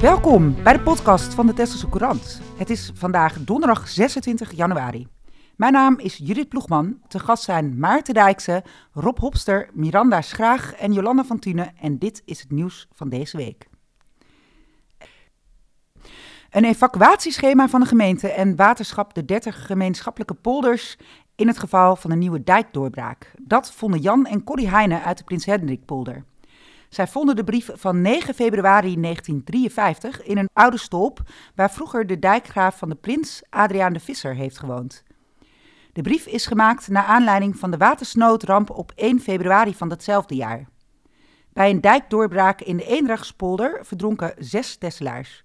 Welkom bij de podcast van de Tesselse Courant. Het is vandaag donderdag 26 januari. Mijn naam is Judith Ploegman. Te gast zijn Maarten Dijkse, Rob Hopster, Miranda Schraag en Jolanda van Tune. En dit is het nieuws van deze week. Een evacuatieschema van de gemeente en waterschap de 30 gemeenschappelijke polders in het geval van een nieuwe dijkdoorbraak. Dat vonden Jan en Corrie Heijnen uit de Prins Hendrikpolder. Zij vonden de brief van 9 februari 1953 in een oude stolp waar vroeger de dijkgraaf van de prins Adriaan de Visser heeft gewoond. De brief is gemaakt naar aanleiding van de watersnoodramp op 1 februari van datzelfde jaar. Bij een dijkdoorbraak in de Eendrachtspolder verdronken zes Tesselaars.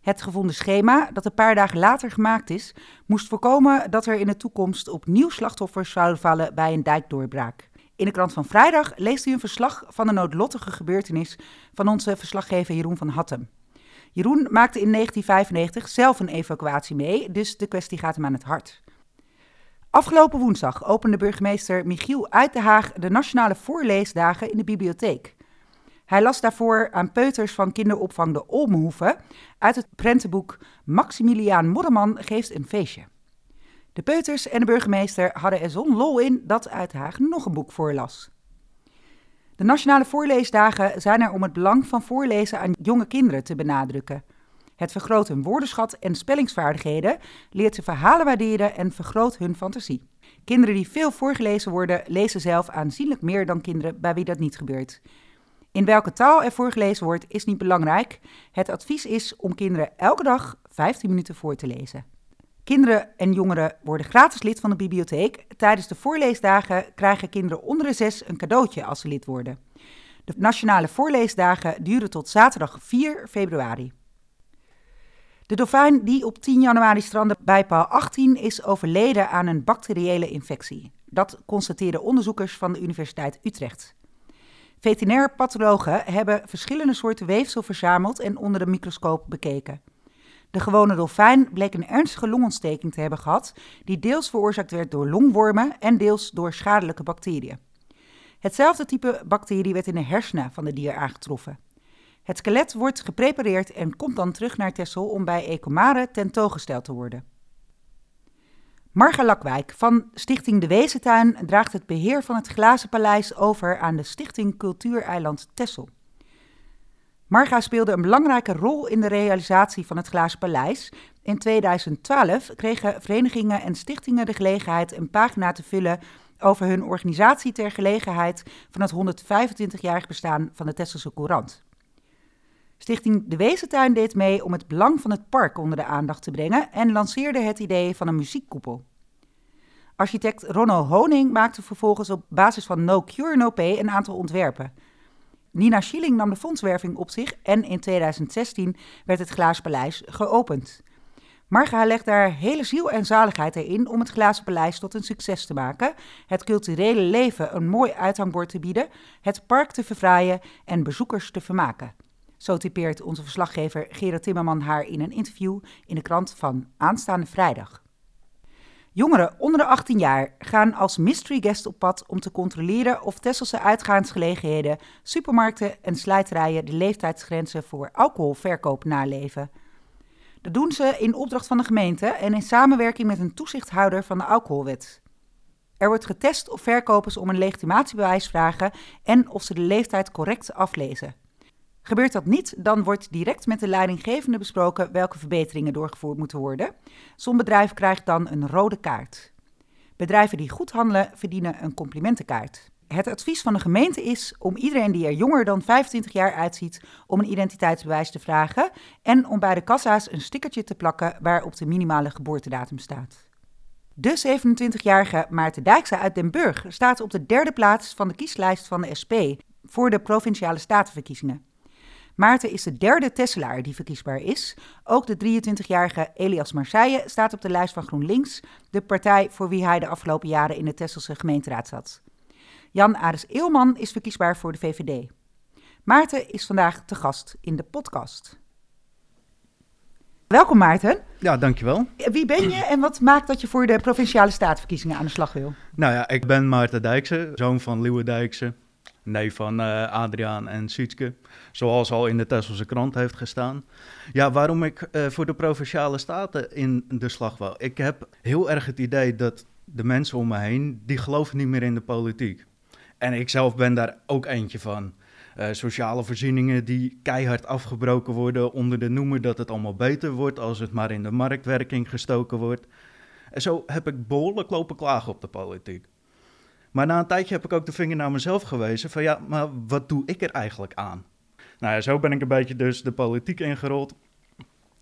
Het gevonden schema, dat een paar dagen later gemaakt is, moest voorkomen dat er in de toekomst opnieuw slachtoffers zouden vallen bij een dijkdoorbraak. In de krant van vrijdag leest u een verslag van de noodlottige gebeurtenis van onze verslaggever Jeroen van Hattem. Jeroen maakte in 1995 zelf een evacuatie mee, dus de kwestie gaat hem aan het hart. Afgelopen woensdag opende burgemeester Michiel uit de Haag de nationale voorleesdagen in de bibliotheek. Hij las daarvoor aan peuters van kinderopvang de Olmenhoeve uit het prentenboek Maximiliaan Modderman geeft een feestje. De peuters en de burgemeester hadden er zo'n lol in dat uit Haag nog een boek voorlas. De nationale voorleesdagen zijn er om het belang van voorlezen aan jonge kinderen te benadrukken. Het vergroot hun woordenschat en spellingsvaardigheden, leert ze verhalen waarderen en vergroot hun fantasie. Kinderen die veel voorgelezen worden, lezen zelf aanzienlijk meer dan kinderen bij wie dat niet gebeurt. In welke taal er voorgelezen wordt, is niet belangrijk. Het advies is om kinderen elke dag 15 minuten voor te lezen. Kinderen en jongeren worden gratis lid van de bibliotheek. Tijdens de voorleesdagen krijgen kinderen onder de zes een cadeautje als ze lid worden. De nationale voorleesdagen duren tot zaterdag 4 februari. De dolfijn die op 10 januari strandde bij paal 18 is overleden aan een bacteriële infectie. Dat constateerden onderzoekers van de Universiteit Utrecht. Veterinair pathologen hebben verschillende soorten weefsel verzameld en onder de microscoop bekeken. De gewone dolfijn bleek een ernstige longontsteking te hebben gehad, die deels veroorzaakt werd door longwormen en deels door schadelijke bacteriën. Hetzelfde type bacterie werd in de hersenen van de dier aangetroffen. Het skelet wordt geprepareerd en komt dan terug naar Texel om bij Ecomare tentoongesteld te worden. Marga Lakwijk van Stichting De Wezentuin draagt het beheer van het Glazen Paleis over aan de Stichting Cultuureiland Texel. Marga speelde een belangrijke rol in de realisatie van het Glazen Paleis. In 2012 kregen verenigingen en stichtingen de gelegenheid een pagina te vullen over hun organisatie ter gelegenheid van het 125-jarig bestaan van de Tesselse Courant. Stichting De Wezentuin deed mee om het belang van het park onder de aandacht te brengen en lanceerde het idee van een muziekkoepel. Architect Ronno Honing maakte vervolgens op basis van No Cure No Pay een aantal ontwerpen. Nina Schilling nam de fondswerving op zich en in 2016 werd het Glazen Paleis geopend. Marga legt daar hele ziel en zaligheid erin om het Glazen Paleis tot een succes te maken, het culturele leven een mooi uithangbord te bieden, het park te verfraaien en bezoekers te vermaken. Zo typeert onze verslaggever Gerard Timmerman haar in een interview in de krant van aanstaande vrijdag. Jongeren onder de 18 jaar gaan als mystery guest op pad om te controleren of Tesselse uitgaansgelegenheden, supermarkten en slijterijen de leeftijdsgrenzen voor alcoholverkoop naleven. Dat doen ze in opdracht van de gemeente en in samenwerking met een toezichthouder van de alcoholwet. Er wordt getest of verkopers om een legitimatiebewijs vragen en of ze de leeftijd correct aflezen. Gebeurt dat niet, dan wordt direct met de leidinggevende besproken welke verbeteringen doorgevoerd moeten worden. Zo'n bedrijf krijgt dan een rode kaart. Bedrijven die goed handelen verdienen een complimentenkaart. Het advies van de gemeente is om iedereen die er jonger dan 25 jaar uitziet om een identiteitsbewijs te vragen en om bij de kassa's een stickertje te plakken waarop de minimale geboortedatum staat. De 27-jarige Maarten Dijkse uit Den Burg staat op de derde plaats van de kieslijst van de SP voor de provinciale statenverkiezingen. Maarten is de derde Tesselaar die verkiesbaar is. Ook de 23-jarige Elias Marseille staat op de lijst van GroenLinks, de partij voor wie hij de afgelopen jaren in de Tesselse gemeenteraad zat. Jan Ares Eelman is verkiesbaar voor de VVD. Maarten is vandaag te gast in de podcast. Welkom Maarten. Ja, dankjewel. Wie ben je en wat maakt dat je voor de provinciale staatverkiezingen aan de slag wil? Nou ja, ik ben Maarten Dijkse, zoon van Liewe Dijkse. Nee, van uh, Adriaan en Sietske. Zoals al in de Tesselse krant heeft gestaan. Ja, waarom ik uh, voor de Provinciale Staten in de slag wil. Ik heb heel erg het idee dat de mensen om me heen, die geloven niet meer in de politiek. En ik zelf ben daar ook eentje van. Uh, sociale voorzieningen die keihard afgebroken worden onder de noemer dat het allemaal beter wordt als het maar in de marktwerking gestoken wordt. En zo heb ik behoorlijk lopen klagen op de politiek. Maar na een tijdje heb ik ook de vinger naar mezelf gewezen van ja, maar wat doe ik er eigenlijk aan? Nou ja, zo ben ik een beetje dus de politiek ingerold.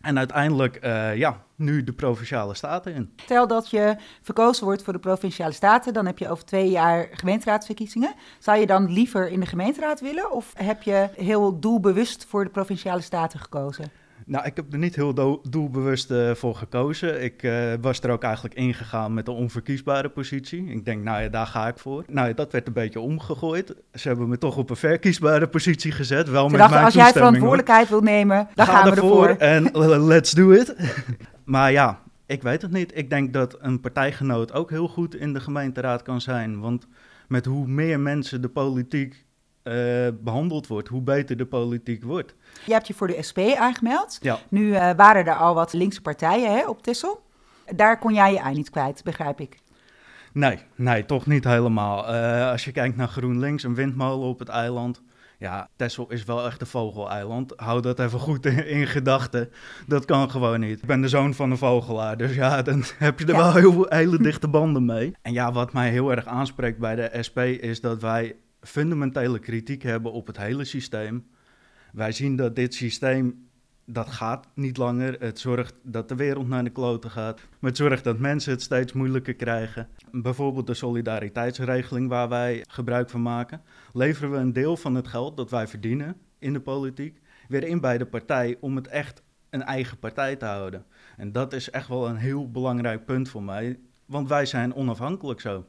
En uiteindelijk, uh, ja, nu de provinciale staten in. Stel dat je verkozen wordt voor de provinciale staten, dan heb je over twee jaar gemeenteraadsverkiezingen. Zou je dan liever in de gemeenteraad willen of heb je heel doelbewust voor de provinciale staten gekozen? Nou, ik heb er niet heel doelbewust uh, voor gekozen. Ik uh, was er ook eigenlijk ingegaan met een onverkiesbare positie. Ik denk, nou ja, daar ga ik voor. Nou, dat werd een beetje omgegooid. Ze hebben me toch op een verkiesbare positie gezet. Wel Ze met dachten, als jij verantwoordelijkheid wil nemen, dan gaan we ervoor. En let's do it. maar ja, ik weet het niet. Ik denk dat een partijgenoot ook heel goed in de gemeenteraad kan zijn. Want met hoe meer mensen de politiek uh, behandeld wordt, hoe beter de politiek wordt. Je hebt je voor de SP aangemeld. Ja. Nu uh, waren er al wat linkse partijen hè, op Tessel. Daar kon jij je ei niet kwijt, begrijp ik. Nee, nee, toch niet helemaal. Uh, als je kijkt naar GroenLinks, een windmolen op het eiland. Ja, Texel is wel echt een vogeleiland. Hou dat even goed in, in gedachten. Dat kan gewoon niet. Ik ben de zoon van een vogelaar, dus ja, dan heb je er wel heel, hele dichte banden mee. En ja, wat mij heel erg aanspreekt bij de SP is dat wij fundamentele kritiek hebben op het hele systeem. Wij zien dat dit systeem, dat gaat niet langer. Het zorgt dat de wereld naar de kloten gaat. Maar het zorgt dat mensen het steeds moeilijker krijgen. Bijvoorbeeld de solidariteitsregeling waar wij gebruik van maken. Leveren we een deel van het geld dat wij verdienen in de politiek weer in bij de partij om het echt een eigen partij te houden. En dat is echt wel een heel belangrijk punt voor mij, want wij zijn onafhankelijk zo.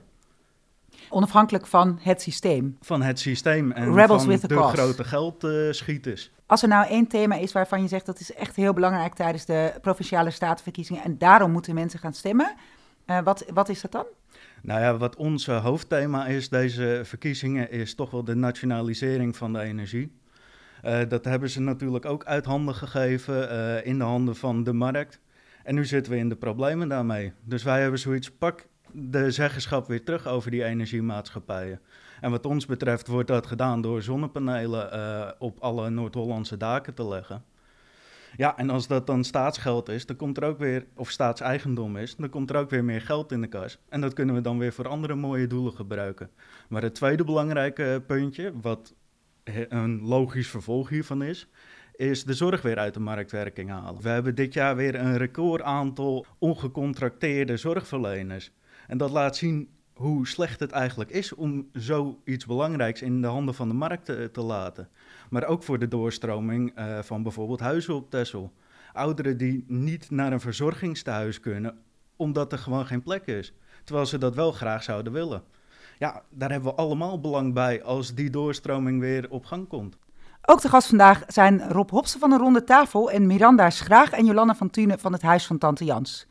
Onafhankelijk van het systeem. Van het systeem en Rebels van de grote geldschieters. Als er nou één thema is waarvan je zegt dat is echt heel belangrijk tijdens de provinciale statenverkiezingen en daarom moeten mensen gaan stemmen, uh, wat, wat is dat dan? Nou ja, wat ons hoofdthema is deze verkiezingen is toch wel de nationalisering van de energie. Uh, dat hebben ze natuurlijk ook uit handen gegeven uh, in de handen van de markt. En nu zitten we in de problemen daarmee. Dus wij hebben zoiets, pak de zeggenschap weer terug over die energiemaatschappijen. En wat ons betreft wordt dat gedaan door zonnepanelen uh, op alle Noord-Hollandse daken te leggen. Ja, en als dat dan staatsgeld is, dan komt er ook weer, of staatseigendom is, dan komt er ook weer meer geld in de kas. En dat kunnen we dan weer voor andere mooie doelen gebruiken. Maar het tweede belangrijke puntje, wat een logisch vervolg hiervan is, is de zorg weer uit de marktwerking halen. We hebben dit jaar weer een record aantal ongecontracteerde zorgverleners. En dat laat zien hoe slecht het eigenlijk is om zoiets belangrijks in de handen van de markt te, te laten. Maar ook voor de doorstroming uh, van bijvoorbeeld huizen op Texel. Ouderen die niet naar een verzorgingstehuis kunnen, omdat er gewoon geen plek is. Terwijl ze dat wel graag zouden willen. Ja, daar hebben we allemaal belang bij als die doorstroming weer op gang komt. Ook de gast vandaag zijn Rob Hopsen van de Ronde Tafel en Miranda Schraag en Jolanna van Tune van het Huis van Tante Jans.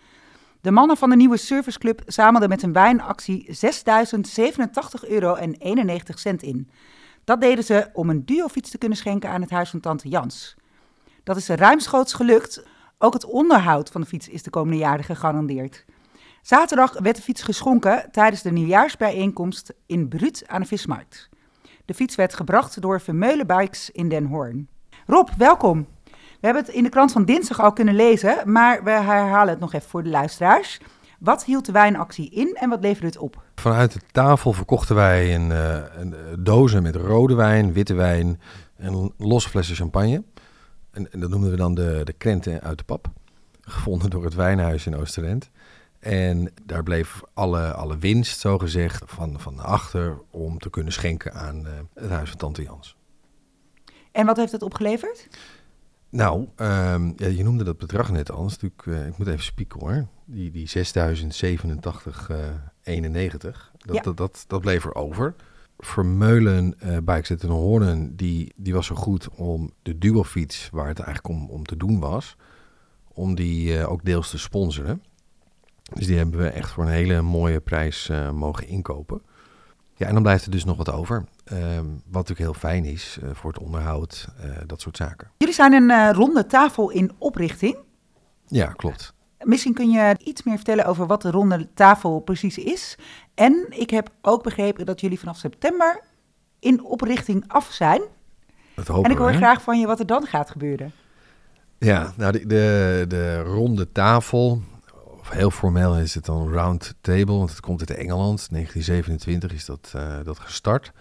De mannen van de nieuwe serviceclub zamelden met een wijnactie 6.087 euro en 91 cent in. Dat deden ze om een duofiets te kunnen schenken aan het huis van tante Jans. Dat is ruimschoots gelukt. Ook het onderhoud van de fiets is de komende jaren gegarandeerd. Zaterdag werd de fiets geschonken tijdens de nieuwjaarsbijeenkomst in Bruut aan de Vismarkt. De fiets werd gebracht door Vermeulen Bikes in Den Hoorn. Rob, welkom. We hebben het in de krant van dinsdag al kunnen lezen, maar we herhalen het nog even voor de luisteraars. Wat hield de wijnactie in en wat leverde het op? Vanuit de tafel verkochten wij een, uh, een eh, dozen met rode wijn, witte wijn en losse flessen champagne. En, en, dat noemden we dan de, de krenten uit de pap. Gevonden door het wijnhuis in Oosterend. En daar bleef alle, alle winst, zogezegd, van, van achter om te kunnen schenken aan uh, het huis van Tante Jans. En wat heeft het opgeleverd? Nou, um, ja, je noemde dat bedrag net al. natuurlijk, uh, ik moet even spieken hoor. Die, die 6087 uh, 91, dat, ja. dat, dat, dat bleef er over. Vermeulen uh, Bikes in Hoornen, die, die was zo goed om de duofiets, waar het eigenlijk om, om te doen was, om die uh, ook deels te sponsoren. Dus die hebben we echt voor een hele mooie prijs mogen inkopen. Ja, en dan blijft er dus nog wat over. Ehm, wat natuurlijk heel fijn is eh, voor het onderhoud, eh, dat soort zaken. Jullie zijn een eh, ronde tafel in oprichting. Ja, klopt. Misschien kun je iets meer vertellen over wat de ronde tafel precies is. En ik heb ook begrepen dat jullie vanaf september in oprichting af zijn. Dat hopen en ik hoor we, graag van je wat er dan gaat gebeuren. Ja, nou de, de, de ronde tafel, heel formeel is het dan round table, want het komt uit Engeland. 1927 is dat, eh, dat gestart.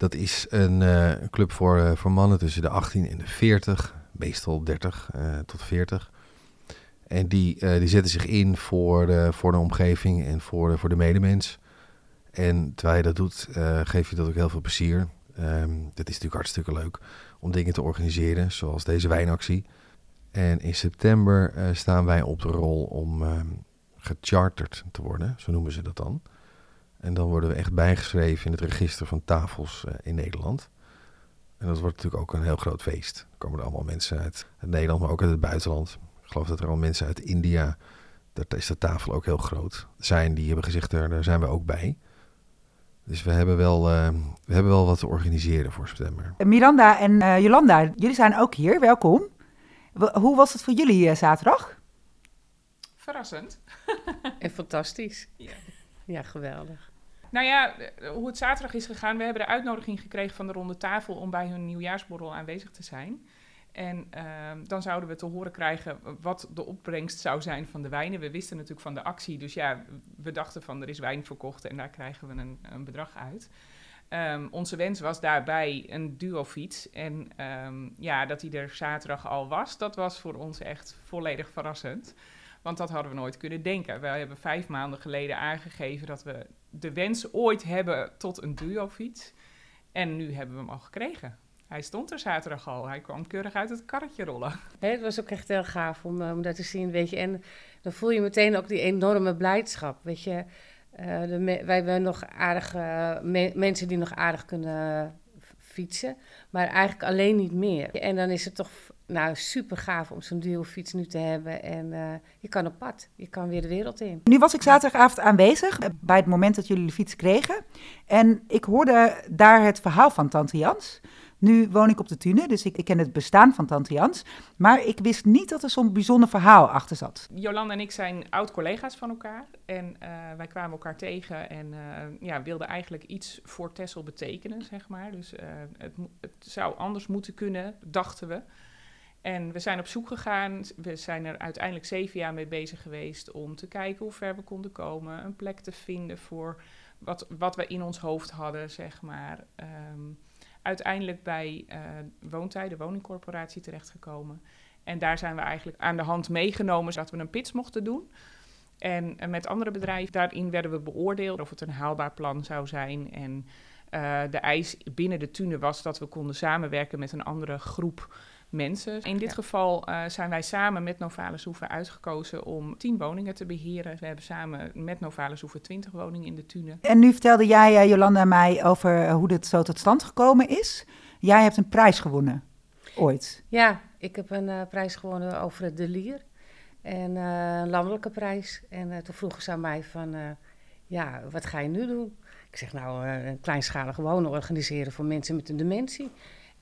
Dat is een, eh, club voor, eh, voor mannen tussen de 18 en de 40, meestal 30 eh, tot 40. En die, die zetten zich in voor de, voor de omgeving en voor de, voor de medemens. En terwijl je dat doet, geef je dat ook heel veel plezier. Ehm dat is natuurlijk hartstikke leuk om dingen te organiseren, zoals deze wijnactie. En in september eh, staan wij op de rol om ehm, gecharterd te worden, zo noemen ze dat dan. En dan worden we echt bijgeschreven in het register van tafels eh, in Nederland. En dat wordt natuurlijk ook een heel groot feest. Er komen er allemaal mensen uit, Nederland, maar ook uit het buitenland. Ik geloof dat er al mensen uit India, daar is de tafel ook heel groot, zijn. Die hebben gezegd, daar, zijn we ook bij. Dus we hebben, wel, eh, we hebben wel wat te organiseren voor september. Miranda en Jolanda, jullie zijn ook hier. Welkom. Hoe was het voor jullie eh, zaterdag? Verrassend. En fantastisch. Ja. Ja, geweldig. Nou ja, eh, hoe het zaterdag is gegaan. We hebben de uitnodiging gekregen van de ronde tafel om bij hun nieuwjaarsborrel aanwezig te zijn. En ehm, dan zouden we te horen krijgen wat de opbrengst zou zijn van de wijnen. We wisten natuurlijk van de actie, dus ja, we dachten van er is wijn verkocht en daar krijgen we een, een bedrag uit. Ehm, onze wens was daarbij een duofiets. En ehm, ja, dat die er zaterdag al was, dat was voor ons echt volledig verrassend. Want dat hadden we nooit kunnen denken. Wij hebben vijf maanden geleden aangegeven dat we de wens ooit hebben tot een duofiets. En nu hebben we hem al gekregen. Hij stond er zaterdag al. Hij kwam keurig uit het karretje rollen. Het was ook echt heel gaaf om, eh, om dat te zien, weet je. En dan voel je meteen ook die enorme blijdschap, weet je. Eh, de wij hebben nog aardige me- mensen die nog aardig kunnen fietsen, maar eigenlijk alleen niet meer. En dan is het toch nou, super gaaf om zo'n duofiets nu te hebben. En eh, je kan op pad, je kan weer de wereld in. Nu was ik zaterdagavond aanwezig eh, bij het moment dat jullie de fiets kregen. En ik hoorde daar het verhaal van Tante Jans. Nu woon ik op de Tune, dus ik, ik ken het bestaan van Tante Jans. Maar ik wist niet dat er zo'n bijzonder verhaal achter zat. Jolanda en ik zijn oud-collega's van elkaar. En eh, wij kwamen elkaar tegen en eh, ja, wilden eigenlijk iets voor Tessel betekenen, zeg maar. Dus eh, het, het zou anders moeten kunnen, dachten we. En we zijn op zoek gegaan. We zijn er uiteindelijk zeven jaar mee bezig geweest om te kijken hoe ver we konden komen. Een plek te vinden voor wat, wat we in ons hoofd hadden, zeg maar. Ehm, uiteindelijk bij eh Woontijd, de woningcorporatie, terechtgekomen. En daar zijn we eigenlijk aan de hand meegenomen zodat we een pits mochten doen. En eh, met andere bedrijven, daarin werden we beoordeeld of het een haalbaar plan zou zijn. En eh, de eis binnen de Tune was dat we konden samenwerken met een andere groep mensen. In dit Ja. geval eh, zijn wij samen met Novalis Hoeven uitgekozen om 10 woningen te beheren. We hebben samen met Novalis Hoeven 20 woningen in de Tune. En nu vertelde jij, eh, Jolanda, mij over eh, hoe dit zo tot stand gekomen is. Jij hebt een prijs gewonnen. Ooit. Ja, ik heb een eh, prijs gewonnen over het De Lier. En eh, een landelijke prijs. En eh, toen vroegen ze aan mij van, eh, ja, wat ga je nu doen? Ik zeg, nou, een kleinschalig wonen organiseren voor mensen met een dementie.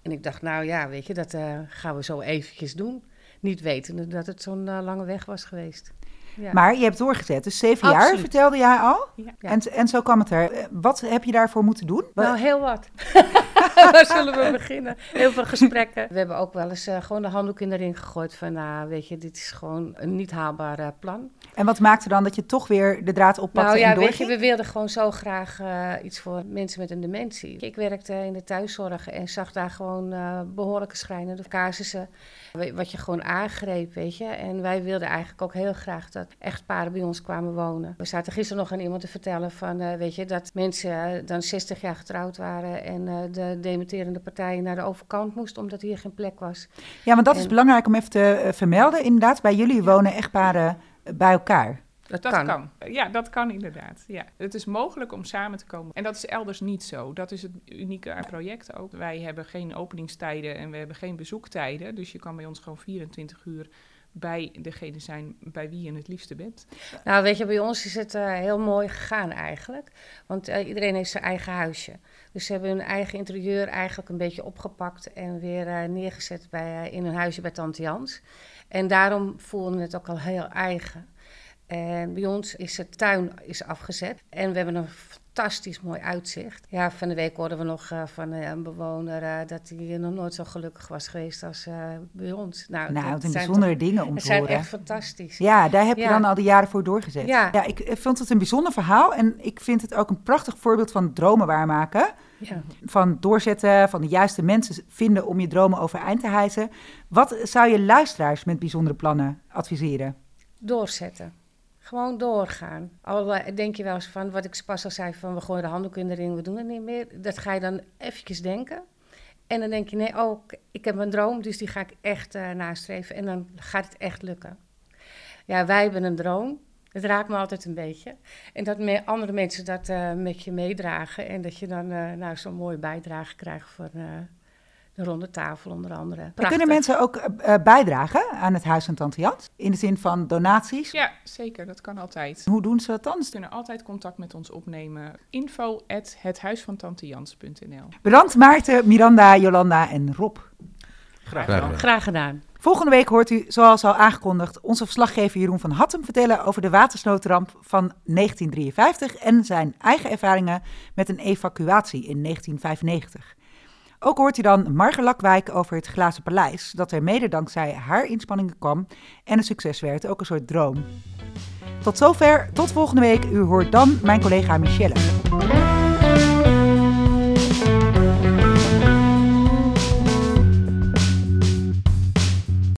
En ik dacht, nou ja, weet je, dat eh, gaan we zo eventjes doen. Niet wetende dat het zo'n eh, lange weg was geweest. Ja. Maar je hebt doorgezet. Dus zeven jaar vertelde jij al. Ja. En, en zo kwam het er. Eh, Wat heb je daarvoor moeten doen? Nou, heel wat. Waar zullen we beginnen? Heel veel gesprekken. We hebben ook wel eens eh, gewoon de handdoek in de ring gegooid van, nou, weet je, dit is gewoon een niet haalbaar eh, plan. En wat maakte dan dat je toch weer de draad oppakte Nou ja, en weet je, we wilden gewoon zo graag eh, iets voor mensen met een dementie. Ik werkte in de thuiszorg en zag daar gewoon eh, behoorlijke schrijnende casussen. wa- Wat je gewoon aangreep, weet je. En wij wilden eigenlijk ook heel graag dat echtparen bij ons kwamen wonen. We zaten gisteren nog aan iemand te vertellen van, eh, weet je, dat mensen dan 60 jaar getrouwd waren en eh, de dementerende partij naar de overkant moest omdat hier geen plek was. Ja, want dat is belangrijk om even te eh, vermelden. Inderdaad, bij jullie wonen echtparen eh, bij elkaar. Dat, Dat kan. kan. Ja, dat kan inderdaad. Ja. Het is mogelijk om samen te komen. En dat is elders niet zo. Dat is het unieke aan project ook. Wij hebben geen openingstijden en we hebben geen bezoektijden. Dus je kan bij ons gewoon 24 uur bij degene zijn bij wie je het liefste bent. Nou, weet je, bij ons is het uh, heel mooi gegaan eigenlijk. Want uh, iedereen heeft zijn eigen huisje. Dus ze hebben hun eigen interieur eigenlijk een beetje opgepakt en weer uh, neergezet bij, in hun huisje bij Tante Jans. En daarom voelden we het ook al heel eigen. En bij ons is de tuin is afgezet en we hebben een fantastisch mooi uitzicht. Ja, van de week hoorden we nog uh, van uh, een bewoner uh, dat hij nog nooit zo gelukkig was geweest als bij ons. Nou, nou dat zijn bijzondere toch, dingen om te zijn horen. echt fantastisch. Ja, daar heb je dan al die jaren voor doorgezet. Ja. ja, ik vond het een bijzonder verhaal en ik vind het ook een prachtig voorbeeld van dromen waarmaken. Ja. Van doorzetten, van de juiste mensen vinden om je dromen overeind te hijsen. Wat zou je luisteraars met bijzondere plannen adviseren? Doorzetten. Gewoon doorgaan. Al denk je wel eens van, wat ik pas al zei, van we gooien de handdoek in we doen het niet meer. Dat ga je dan eventjes denken. En dan denk je, nee, oh, ik heb een droom, dus die ga ik echt uh, nastreven. En dan gaat het echt lukken. Ja, wij hebben een droom. Het raakt me altijd een beetje. En dat me, andere mensen dat uh, met je meedragen. En dat je dan nou, zo'n mooie bijdrage krijgt voor de ronde tafel onder andere. Prachtig. Kunnen mensen ook uh, bijdragen aan het Huis van Tante Jans? In de zin van donaties? Ja, zeker. Dat kan altijd. Hoe doen ze dat dan? Ze kunnen altijd contact met ons opnemen. Info at hethuisvantantejans.nl Bedankt Maarten, Miranda, Jolanda en Rob. Graag gedaan. Graag gedaan. Volgende week hoort u, zoals al aangekondigd, onze verslaggever Jeroen van Hattem vertellen over de watersnoodramp van 1953 en zijn eigen ervaringen met een evacuatie in 1995. Ook hoort u dan Marge Lakwijk over het Glazen Paleis, dat er mede dankzij haar inspanningen kwam en een succes werd, ook een soort droom. Tot zover, tot volgende week. U hoort dan mijn collega Michelle.